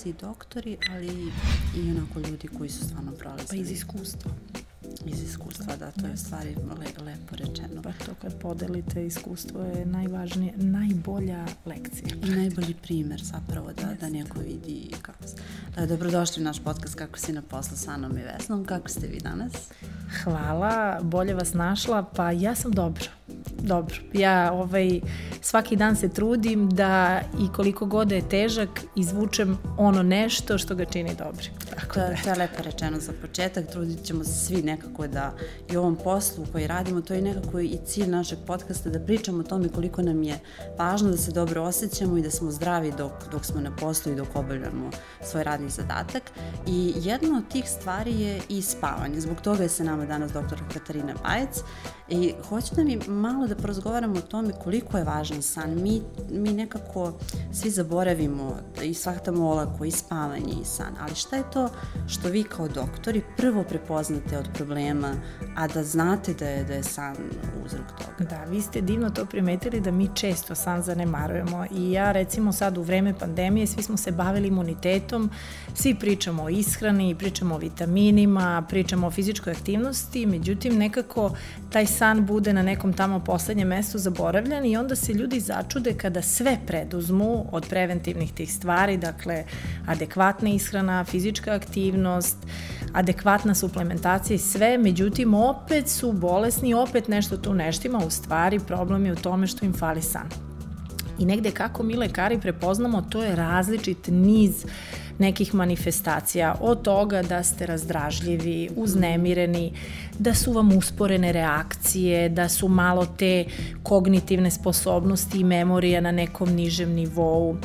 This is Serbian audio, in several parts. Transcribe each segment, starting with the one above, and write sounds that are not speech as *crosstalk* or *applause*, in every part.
dolaze i doktori, ali i onako ljudi koji su stvarno prolazili. Pa iz iskustva. Iz iskustva, da, to je stvari le, lepo rečeno. Pa to kad podelite iskustvo je najvažnije, najbolja lekcija. I najbolji primer zapravo da, da neko vidi kako se... Da, dobrodošli u naš podcast Kako si na poslu sa Anom i Vesnom. Kako ste vi danas? Hvala, bolje vas našla. Pa ja sam dobro dobro. Ja ovaj, svaki dan se trudim da i koliko god da je težak izvučem ono nešto što ga čini dobrim. Tako to, da, to je lepo rečeno za početak. Trudit ćemo se svi nekako da i ovom poslu koji radimo, to je nekako i cilj našeg podcasta da pričamo o tome koliko nam je važno da se dobro osjećamo i da smo zdravi dok, dok smo na poslu i dok obavljamo svoj radni zadatak. I jedna od tih stvari je i spavanje. Zbog toga je sa nama danas doktor Katarina Bajec i hoću da mi malo da porazgovaramo o tome koliko je važan san. Mi, mi nekako svi zaboravimo i shvatamo olako i spavanje i san, ali šta je to što vi kao doktori prvo prepoznate od problema, a da znate da je, da je san uzrok toga? Da, vi ste divno to primetili da mi često san zanemarujemo i ja recimo sad u vreme pandemije svi smo se bavili imunitetom, svi pričamo o ishrani, pričamo o vitaminima, pričamo o fizičkoj aktivnosti, međutim nekako taj san bude na nekom tamo poslednjem mestu zaboravljan i onda se ljudi začude kada sve preduzmu od preventivnih tih stvari, dakle adekvatna ishrana, fizička aktivnost, adekvatna suplementacija i sve, međutim opet su bolesni, opet nešto tu neštima, u stvari problem je u tome što im fali san. I negde kako mi lekari prepoznamo, to je različit niz nekih manifestacija, od toga da ste razdražljivi, uznemireni, da su vam usporene reakcije, da su malo te kognitivne sposobnosti i memorija na nekom nižem nivou,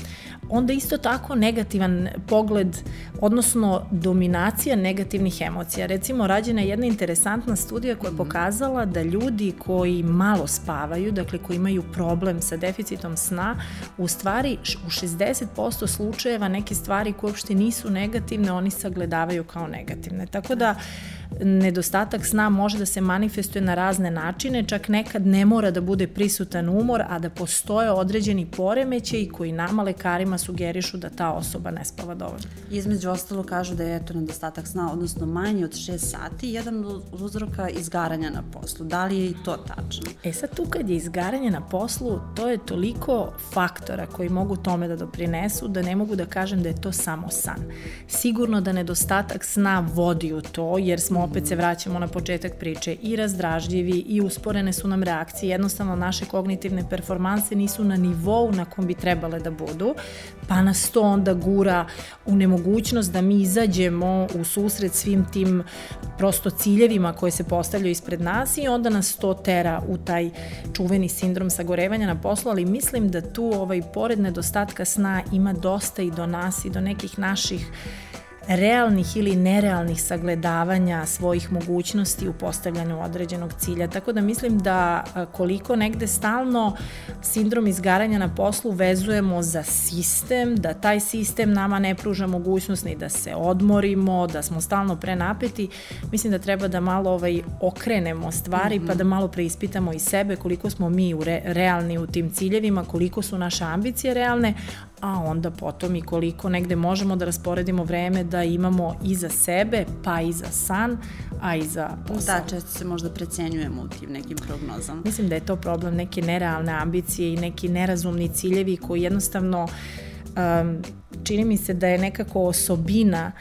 onda isto tako negativan pogled, odnosno dominacija negativnih emocija. Recimo, rađena je jedna interesantna studija koja je mhm. pokazala da ljudi koji malo spavaju, dakle koji imaju problem sa deficitom sna, u stvari u 60% slučajeva neke stvari koje uopšte nisu negativne, oni sagledavaju kao negativne. Tako da, nedostatak sna može da se manifestuje na razne načine, čak nekad ne mora da bude prisutan umor, a da postoje određeni poremećaj koji nama lekarima sugerišu da ta osoba ne spava dovoljno. Između ostalo kažu da je eto nedostatak sna, odnosno manje od 6 sati, jedan od uzroka izgaranja na poslu. Da li je i to tačno? E sad tu kad je izgaranje na poslu, to je toliko faktora koji mogu tome da doprinesu da ne mogu da kažem da je to samo san. Sigurno da nedostatak sna vodi u to, jer smo opet se vraćamo na početak priče, i razdražljivi i usporene su nam reakcije, jednostavno naše kognitivne performanse nisu na nivou na kom bi trebale da budu, pa nas to onda gura u nemogućnost da mi izađemo u susret svim tim prosto ciljevima koje se postavljaju ispred nas i onda nas to tera u taj čuveni sindrom sagorevanja na poslu, ali mislim da tu ovaj, pored nedostatka sna ima dosta i do nas i do nekih naših realnih ili nerealnih sagledavanja svojih mogućnosti u postavljanju određenog cilja. Tako da mislim da koliko negde stalno sindrom izgaranja na poslu vezujemo za sistem, da taj sistem nama ne pruža mogućnost ni da se odmorimo, da smo stalno prenapeti, mislim da treba da malo ovaj, okrenemo stvari mm -hmm. pa da malo preispitamo i sebe koliko smo mi u re, realni u tim ciljevima, koliko su naše ambicije realne, a onda potom i koliko negde možemo da rasporedimo vreme da imamo i za sebe, pa i za san, a i za posao. Da, često se možda precenjujemo u tim nekim prognozama. Mislim da je to problem neke nerealne ambicije i neki nerazumni ciljevi koji jednostavno um, čini mi se da je nekako osobina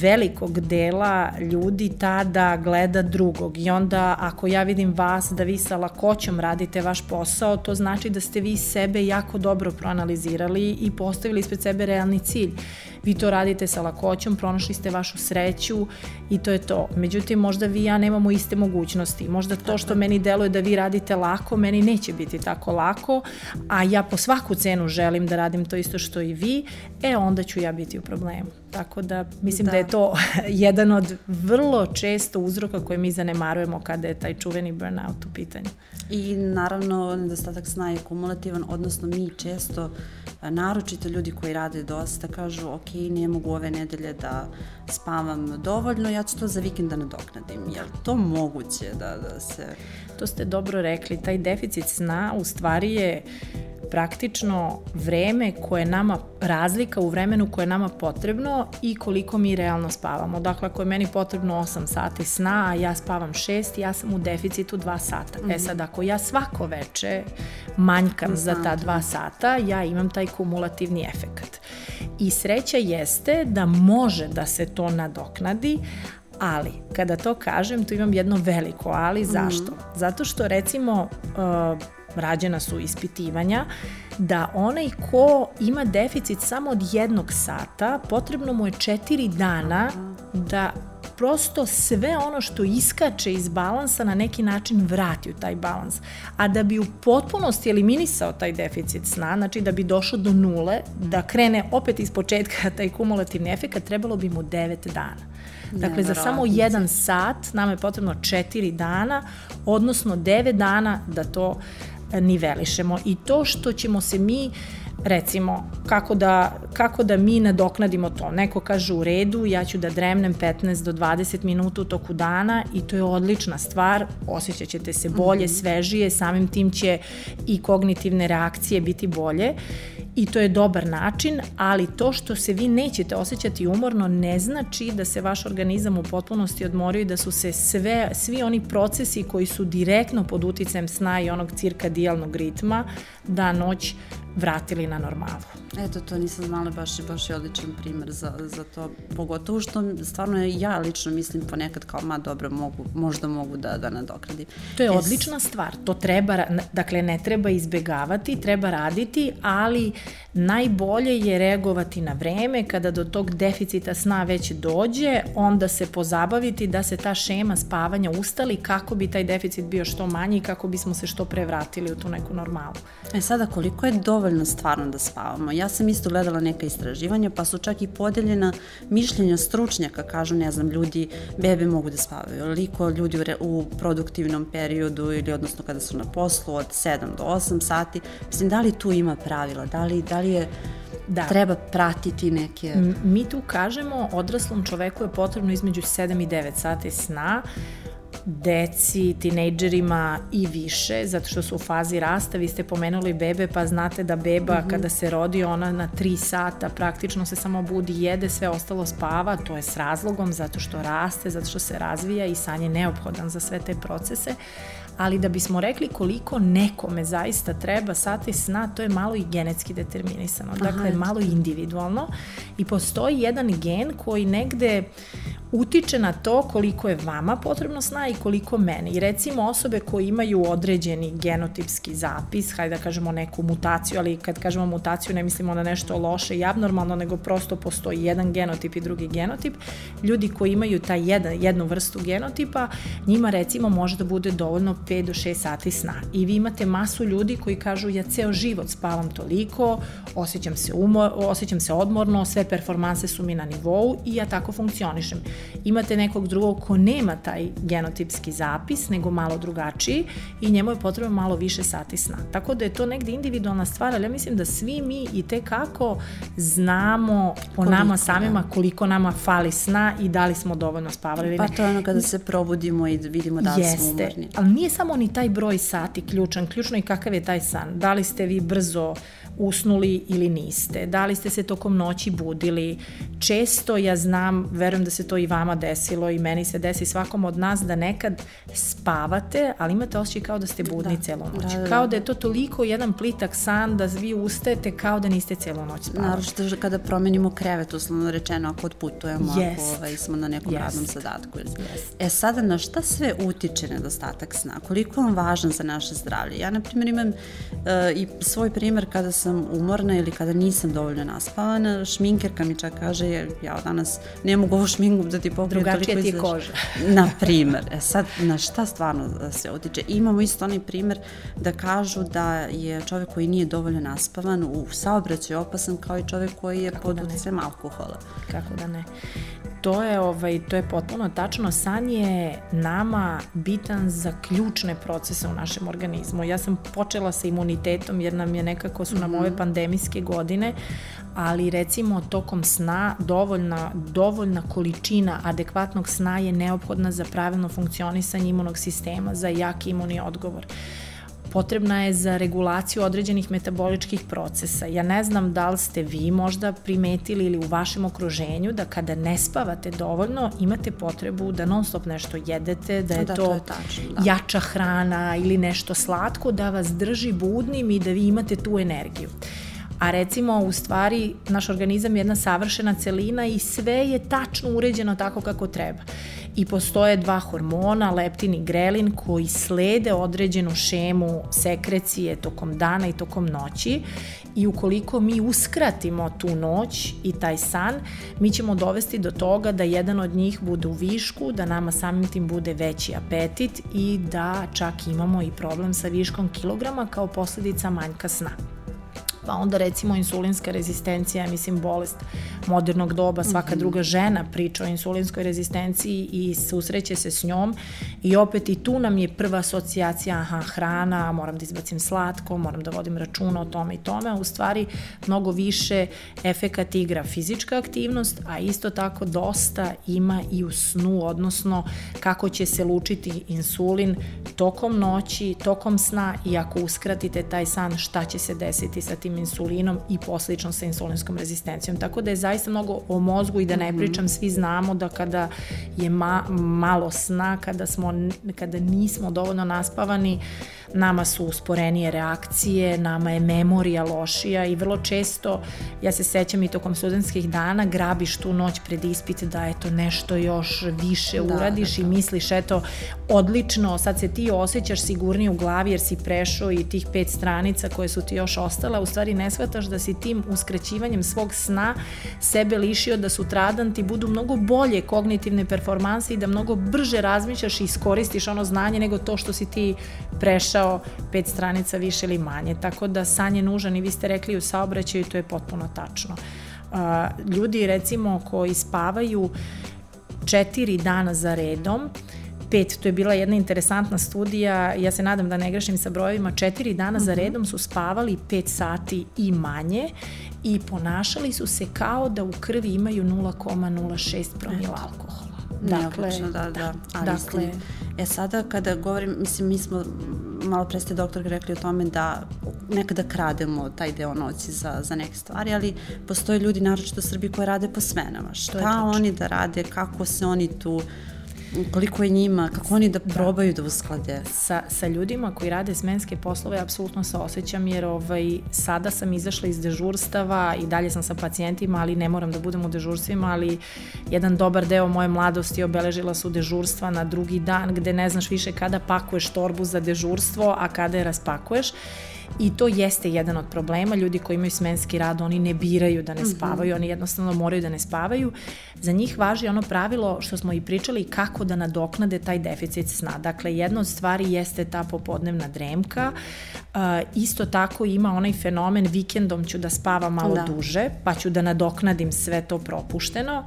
velikog dela ljudi tada gleda drugog i onda ako ja vidim vas da vi sa lakoćom radite vaš posao, to znači da ste vi sebe jako dobro proanalizirali i postavili ispred sebe realni cilj. Vi to radite sa lakoćom, pronašli ste vašu sreću i to je to. Međutim, možda vi i ja nemamo iste mogućnosti. Možda to što meni deluje da vi radite lako, meni neće biti tako lako, a ja po svaku cenu želim da radim to isto što i vi, e onda ću ja biti u problemu. Tako da mislim da, da je to *laughs* jedan od vrlo često uzroka koje mi zanemarujemo kada je taj čuveni burnout u pitanju. I naravno nedostatak sna je kumulativan, odnosno mi često, naročito ljudi koji rade dosta, kažu ok, ne mogu ove nedelje da spavam dovoljno, ja ću to za vikend da nadoknadim. Je li to moguće da, da se... To ste dobro rekli, taj deficit sna u stvari je praktično vreme koje je nama, razlika u vremenu koje je nama potrebno i koliko mi realno spavamo. Dakle, ako je meni potrebno 8 sati sna, a ja spavam 6, ja sam u deficitu 2 sata. Mm -hmm. E sad, ako ja svako veče manjkam -hmm. za ta 2 sata, ja imam taj kumulativni efekat. I sreća jeste da može da se to nadoknadi, Ali, kada to kažem, tu imam jedno veliko ali. Zašto? Mm -hmm. Zato što, recimo, uh, rađena su ispitivanja, da onaj ko ima deficit samo od jednog sata, potrebno mu je četiri dana da prosto sve ono što iskače iz balansa na neki način vrati u taj balans. A da bi u potpunosti eliminisao taj deficit sna, znači da bi došao do nule, da krene opet iz početka *laughs* taj kumulativni efekt, trebalo bi mu 9 dana. Dakle, za samo jedan sat nama je potrebno 4 dana, odnosno 9 dana da to nivelišemo. I to što ćemo se mi recimo, kako da, kako da mi nadoknadimo to. Neko kaže u redu, ja ću da dremnem 15 do 20 minuta u toku dana i to je odlična stvar, osjećat ćete se bolje, mm -hmm. svežije, samim tim će i kognitivne reakcije biti bolje i to je dobar način, ali to što se vi nećete osjećati umorno ne znači da se vaš organizam u potpunosti odmorio i da su se sve, svi oni procesi koji su direktno pod uticajem sna i onog cirkadijalnog ritma da noć vratili na normalu. Eto, to nisam znala, baš, baš je odličan primer za, za to, pogotovo što stvarno ja lično mislim ponekad kao, ma dobro, mogu, možda mogu da, da nadokradim. To je es... odlična stvar, to treba, dakle ne treba izbegavati, treba raditi, ali najbolje je reagovati na vreme, kada do tog deficita sna već dođe, onda se pozabaviti da se ta šema spavanja ustali kako bi taj deficit bio što manji i kako bismo se što pre vratili u tu neku normalu. E sada, koliko je dovoljno stvarno da spavamo? Ja sam isto gledala neka istraživanja, pa su čak i podeljena mišljenja stručnjaka, kažu, ne znam, ljudi, bebe mogu da spavaju, liko ljudi u, re, u produktivnom periodu ili odnosno kada su na poslu od 7 do 8 sati. Mislim, da li tu ima pravila? Da li, da li je da. treba pratiti neke... Mi tu kažemo odraslom čoveku je potrebno između 7 i 9 sati sna, deci, tinejdžerima i više, zato što su u fazi rasta. Vi ste pomenuli bebe, pa znate da beba mm -hmm. kada se rodi, ona na 3 sata praktično se samo budi, jede, sve ostalo spava, to je s razlogom, zato što raste, zato što se razvija i san je neophodan za sve te procese. Ali da bismo rekli koliko nekome zaista treba sati sna, to je malo i genetski determinisano, dakle Aha, malo individualno. I postoji jedan gen koji negde utiče na to koliko je vama potrebno sna i koliko meni. I recimo osobe koje imaju određeni genotipski zapis, hajde da kažemo neku mutaciju, ali kad kažemo mutaciju ne mislimo na nešto loše i abnormalno, nego prosto postoji jedan genotip i drugi genotip. Ljudi koji imaju taj jedan, jednu vrstu genotipa, njima recimo može da bude dovoljno 5 do 6 sati sna. I vi imate masu ljudi koji kažu ja ceo život spavam toliko, osjećam se, umor, osjećam se odmorno, sve performanse su mi na nivou i ja tako funkcionišem imate nekog drugog ko nema taj genotipski zapis, nego malo drugačiji i njemu je potrebno malo više sati sna. Tako da je to negde individualna stvar, ali ja mislim da svi mi i te kako znamo po koliko, nama samima da. koliko nama fali sna i da li smo dovoljno spavali. Pa to je ono kada se probudimo i vidimo da li Jeste, smo umorni. ali nije samo ni taj broj sati ključan, ključno i kakav je taj san. Da li ste vi brzo usnuli ili niste, da li ste se tokom noći budili. Često ja znam, verujem da se to i vama desilo i meni se desi svakom od nas da nekad spavate, ali imate osjećaj kao da ste budni da. celo noć. Da, da, da. Kao da je to toliko jedan plitak san da vi ustajete kao da niste celo noć spavali. Naravno kada promenimo krevet, uslovno rečeno, ako odputujemo, yes. ako ovaj, smo na nekom yes. radnom zadatku. Yes. E sada, na šta sve utiče nedostatak sna? Koliko je on važan za naše zdravlje? Ja, na primjer, imam uh, i svoj primer kada sam sam umorna ili kada nisam dovoljno naspavana, šminkerka mi čak kaže, ja danas ne mogu ovu šminku da ti pokrijem Drugačija ti koža. na primer. E sad, na šta stvarno se utiče? Imamo isto onaj primer da kažu da je čovek koji nije dovoljno naspavan u saobraćaju opasan kao i čovek koji je Kako pod da utjecajem alkohola. Kako da ne to je, ovaj, to je potpuno tačno. San je nama bitan za ključne procese u našem organizmu. Ja sam počela sa imunitetom jer nam je nekako su nam mm -hmm. ove pandemijske godine, ali recimo tokom sna dovoljna, dovoljna količina adekvatnog sna je neophodna za pravilno funkcionisanje imunog sistema, za jaki imunni odgovor potrebna je za regulaciju određenih metaboličkih procesa. Ja ne znam da li ste vi možda primetili ili u vašem okruženju da kada ne spavate dovoljno imate potrebu da non stop nešto jedete, da je da, to, to je tačno, da. jača hrana ili nešto slatko da vas drži budnim i da vi imate tu energiju. A recimo, u stvari, naš organizam je jedna savršena celina i sve je tačno uređeno tako kako treba. I postoje dva hormona, leptin i grelin, koji slede određenu šemu sekrecije tokom dana i tokom noći. I ukoliko mi uskratimo tu noć i taj san, mi ćemo dovesti do toga da jedan od njih bude u višku, da nama samim tim bude veći apetit i da čak imamo i problem sa viškom kilograma kao posledica manjka sna pa onda recimo insulinska rezistencija, mislim bolest modernog doba, svaka mhm. druga žena priča o insulinskoj rezistenciji i susreće se s njom. I opet i tu nam je prva asocijacija, aha, hrana, moram da izbacim slatko, moram da vodim računa o tome i tome, a u stvari mnogo više efekat igra fizička aktivnost, a isto tako dosta ima i u snu, odnosno kako će se lučiti insulin tokom noći, tokom sna. I ako uskratite taj san, šta će se desiti sa tim insulinom i poslično sa insulinskom rezistencijom. Tako da je zaista mnogo o mozgu i da ne mhm. pričam, svi znamo da kada je ma, malo sna, kada, smo, kada nismo dovoljno naspavani, nama su usporenije reakcije, nama je memorija lošija i vrlo često, ja se sećam i tokom studentskih dana, grabiš tu noć pred ispit da eto nešto još više da, uradiš da, da. i misliš eto odlično, sad se ti osjećaš sigurnije u glavi jer si prešao i tih pet stranica koje su ti još ostale, u stvari ne shvataš da si tim uskraćivanjem svog sna sebe lišio da sutradan ti budu mnogo bolje kognitivne performanse i da mnogo brže razmišljaš i iskoristiš ono znanje nego to što si ti prešao pet stranica više ili manje. Tako da san je nužan i vi ste rekli u saobraćaju i to je potpuno tačno. Ljudi recimo koji spavaju četiri dana za redom, pet, to je bila jedna interesantna studija, ja se nadam da ne grešim sa brojevima, četiri dana za mhm. redom su spavali 5 sati i manje i ponašali su se kao da u krvi imaju 0,06 promila alkohola. Dakle, da, da. Ali dakle, e sada kada govorim, mislim, mi smo, malo pre ste doktor rekli o tome da nekada krademo taj deo noći za, za neke stvari, ali postoje ljudi, naročito u Srbiji, koji rade po smenama. Šta oni da rade, kako se oni tu koliko je njima, kako oni da, da. probaju da, da usklade? Sa, sa ljudima koji rade smenske poslove apsolutno se osjećam jer ovaj, sada sam izašla iz dežurstava i dalje sam sa pacijentima, ali ne moram da budem u dežurstvima, ali jedan dobar deo moje mladosti obeležila su dežurstva na drugi dan gde ne znaš više kada pakuješ torbu za dežurstvo, a kada je raspakuješ I to jeste jedan od problema. Ljudi koji imaju smenski rad, oni ne biraju da ne mhm. spavaju, mm -hmm. oni jednostavno moraju da ne spavaju. Za njih važi ono pravilo što smo i pričali kako da nadoknade taj deficit sna. Dakle, jedna od stvari jeste ta popodnevna dremka. Uh, isto tako ima onaj fenomen vikendom ću da spavam malo da. duže, pa ću da nadoknadim sve to propušteno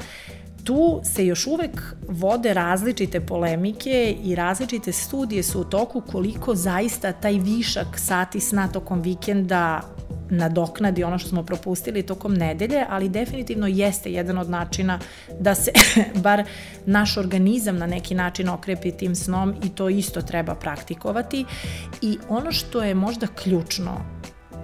tu se još uvek vode različite polemike i različite studije su u toku koliko zaista taj višak sati sna tokom vikenda nadoknadi ono što smo propustili tokom nedelje, ali definitivno jeste jedan od načina da se *laughs* bar naš organizam na neki način okrepi tim snom i to isto treba praktikovati. I ono što je možda ključno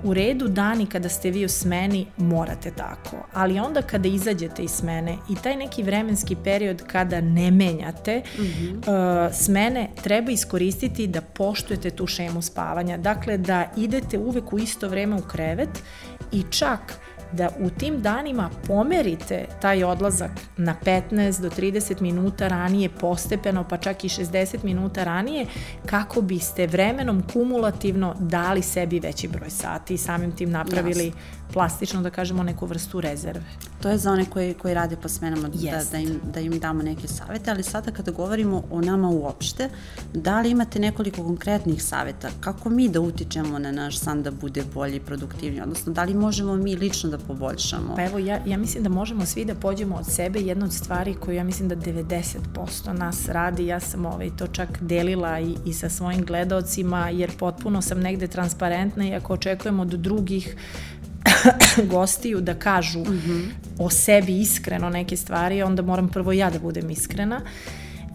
u redu dani kada ste vi u smeni morate tako, ali onda kada izađete iz smene i taj neki vremenski period kada ne menjate mm -hmm. uh, smene treba iskoristiti da poštujete tu šemu spavanja, dakle da idete uvek u isto vreme u krevet i čak da u tim danima pomerite taj odlazak na 15 do 30 minuta ranije postepeno, pa čak i 60 minuta ranije, kako biste vremenom kumulativno dali sebi veći broj sati i samim tim napravili Jasne plastično da kažemo neku vrstu rezerve. To je za one koji, koji rade po smenama da, da, im, da im damo neke savete, ali sada kada govorimo o nama uopšte, da li imate nekoliko konkretnih saveta kako mi da utičemo na naš san da bude bolji i produktivniji, odnosno da li možemo mi lično da poboljšamo? Pa evo, ja, ja mislim da možemo svi da pođemo od sebe. Jedna od stvari koju ja mislim da 90% nas radi, ja sam ovaj, to čak delila i, i sa svojim gledalcima, jer potpuno sam negde transparentna i ako očekujemo od drugih *coughs* gostiju da kažu mm -hmm. o sebi iskreno neke stvari, onda moram prvo ja da budem iskrena.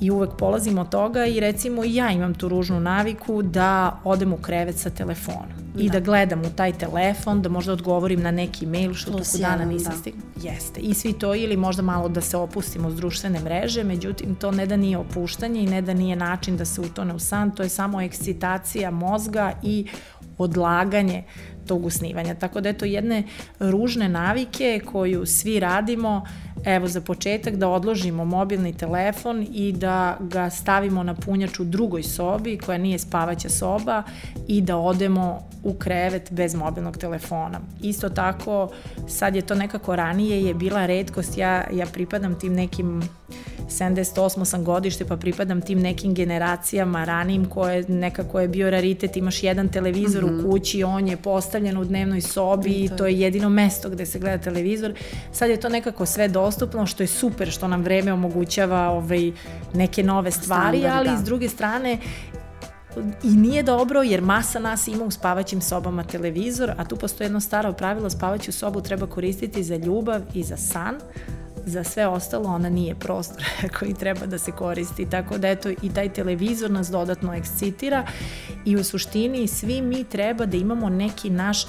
I uvek polazim od toga i recimo ja imam tu ružnu naviku da odem u krevet sa telefonom da. i da gledam u taj telefon, da možda odgovorim na neki mail što Plus toku dana nisam da. stigla. Jeste. I svi to ili možda malo da se opustimo uz društvene mreže, međutim to ne da nije opuštanje i ne da nije način da se utone u san, to je samo ekscitacija mozga i odlaganje tog usnivanja. Tako da eto jedne ružne navike koju svi radimo, evo za početak da odložimo mobilni telefon i da ga stavimo na punjač u drugoj sobi koja nije spavaća soba i da odemo u krevet bez mobilnog telefona. Isto tako, sad je to nekako ranije je bila redkost, ja, ja pripadam tim nekim 78 sam godište pa pripadam tim nekim generacijama ranim koje nekako je bio raritet, imaš jedan televizor mm -hmm. u mhm. kući, on je postavljen u dnevnoj sobi i to, to je jedino mesto gde se gleda televizor. Sad je to nekako sve dostupno što je super što nam vreme omogućava ovaj, neke nove stvari, Standard, ali da. s druge strane i nije dobro jer masa nas ima u spavaćim sobama televizor, a tu postoji jedno staro pravilo, spavaću sobu treba koristiti za ljubav i za san, za sve ostalo ona nije prostor *laughs* koji treba da se koristi, tako da eto i taj televizor nas dodatno ekscitira i u suštini svi mi treba da imamo neki naš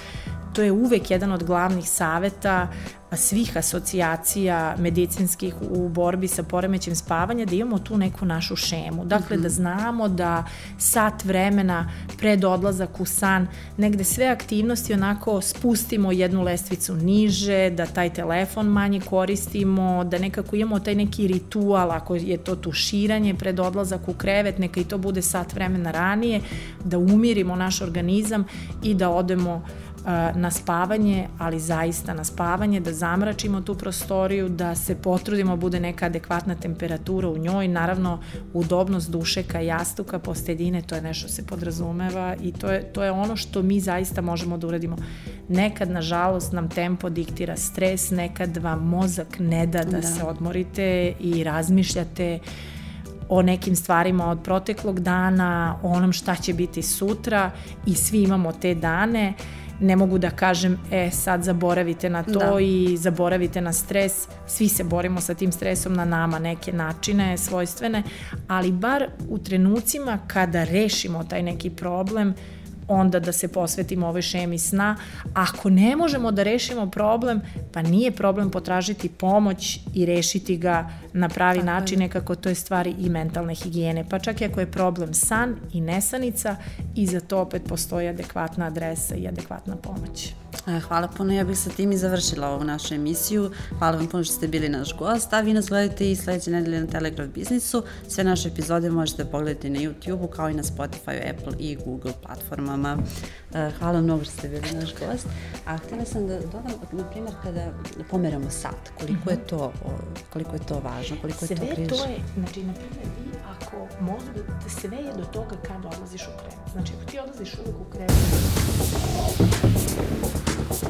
to je uvek jedan od glavnih saveta svih asocijacija medicinskih u borbi sa poremećem spavanja, da imamo tu neku našu šemu. Dakle, mm -hmm. da znamo da sat vremena pred odlazak u san, negde sve aktivnosti onako spustimo jednu lestvicu niže, da taj telefon manje koristimo, da nekako imamo taj neki ritual, ako je to tuširanje pred odlazak u krevet, neka i to bude sat vremena ranije, da umirimo naš organizam i da odemo uh, na spavanje, ali zaista na spavanje, da zamračimo tu prostoriju, da se potrudimo da bude neka adekvatna temperatura u njoj, naravno udobnost dušeka, jastuka, postedine, to je nešto se podrazumeva i to je, to je ono što mi zaista možemo da uradimo. Nekad, nažalost, nam tempo diktira stres, nekad vam mozak ne da da, da. se odmorite i razmišljate o nekim stvarima od proteklog dana, o onom šta će biti sutra i svi imamo te dane ne mogu da kažem, e, sad zaboravite na to da. i zaboravite na stres. Svi se borimo sa tim stresom na nama neke načine svojstvene, ali bar u trenucima kada rešimo taj neki problem, onda da se posvetimo ovoj šemi sna. Ako ne možemo da rešimo problem, pa nije problem potražiti pomoć i rešiti ga na pravi Tako način, nekako to je stvari i mentalne higijene. Pa čak i ako je problem san i nesanica, i za to opet postoji adekvatna adresa i adekvatna pomoć. E, hvala puno, ja bih sa tim i završila ovu našu emisiju. Hvala vam puno što ste bili naš gost, a vi nas gledate i sledeće nedelje na Telegraf Biznisu. Sve naše epizode možete pogledati na YouTube-u kao i na Spotify, Apple i Google platformama. E, hvala mnogo što ste bili naš gost. A htjela sam da dodam, na primjer, kada pomeramo sat, koliko je mhm. to, koliko je to važno, koliko sve je to križ? Sve to je, znači, na primjer, vi ako da sve je do toga kada odlaziš u krevet. Znači, ako ti odlaziš uvek u krevet, Thank you.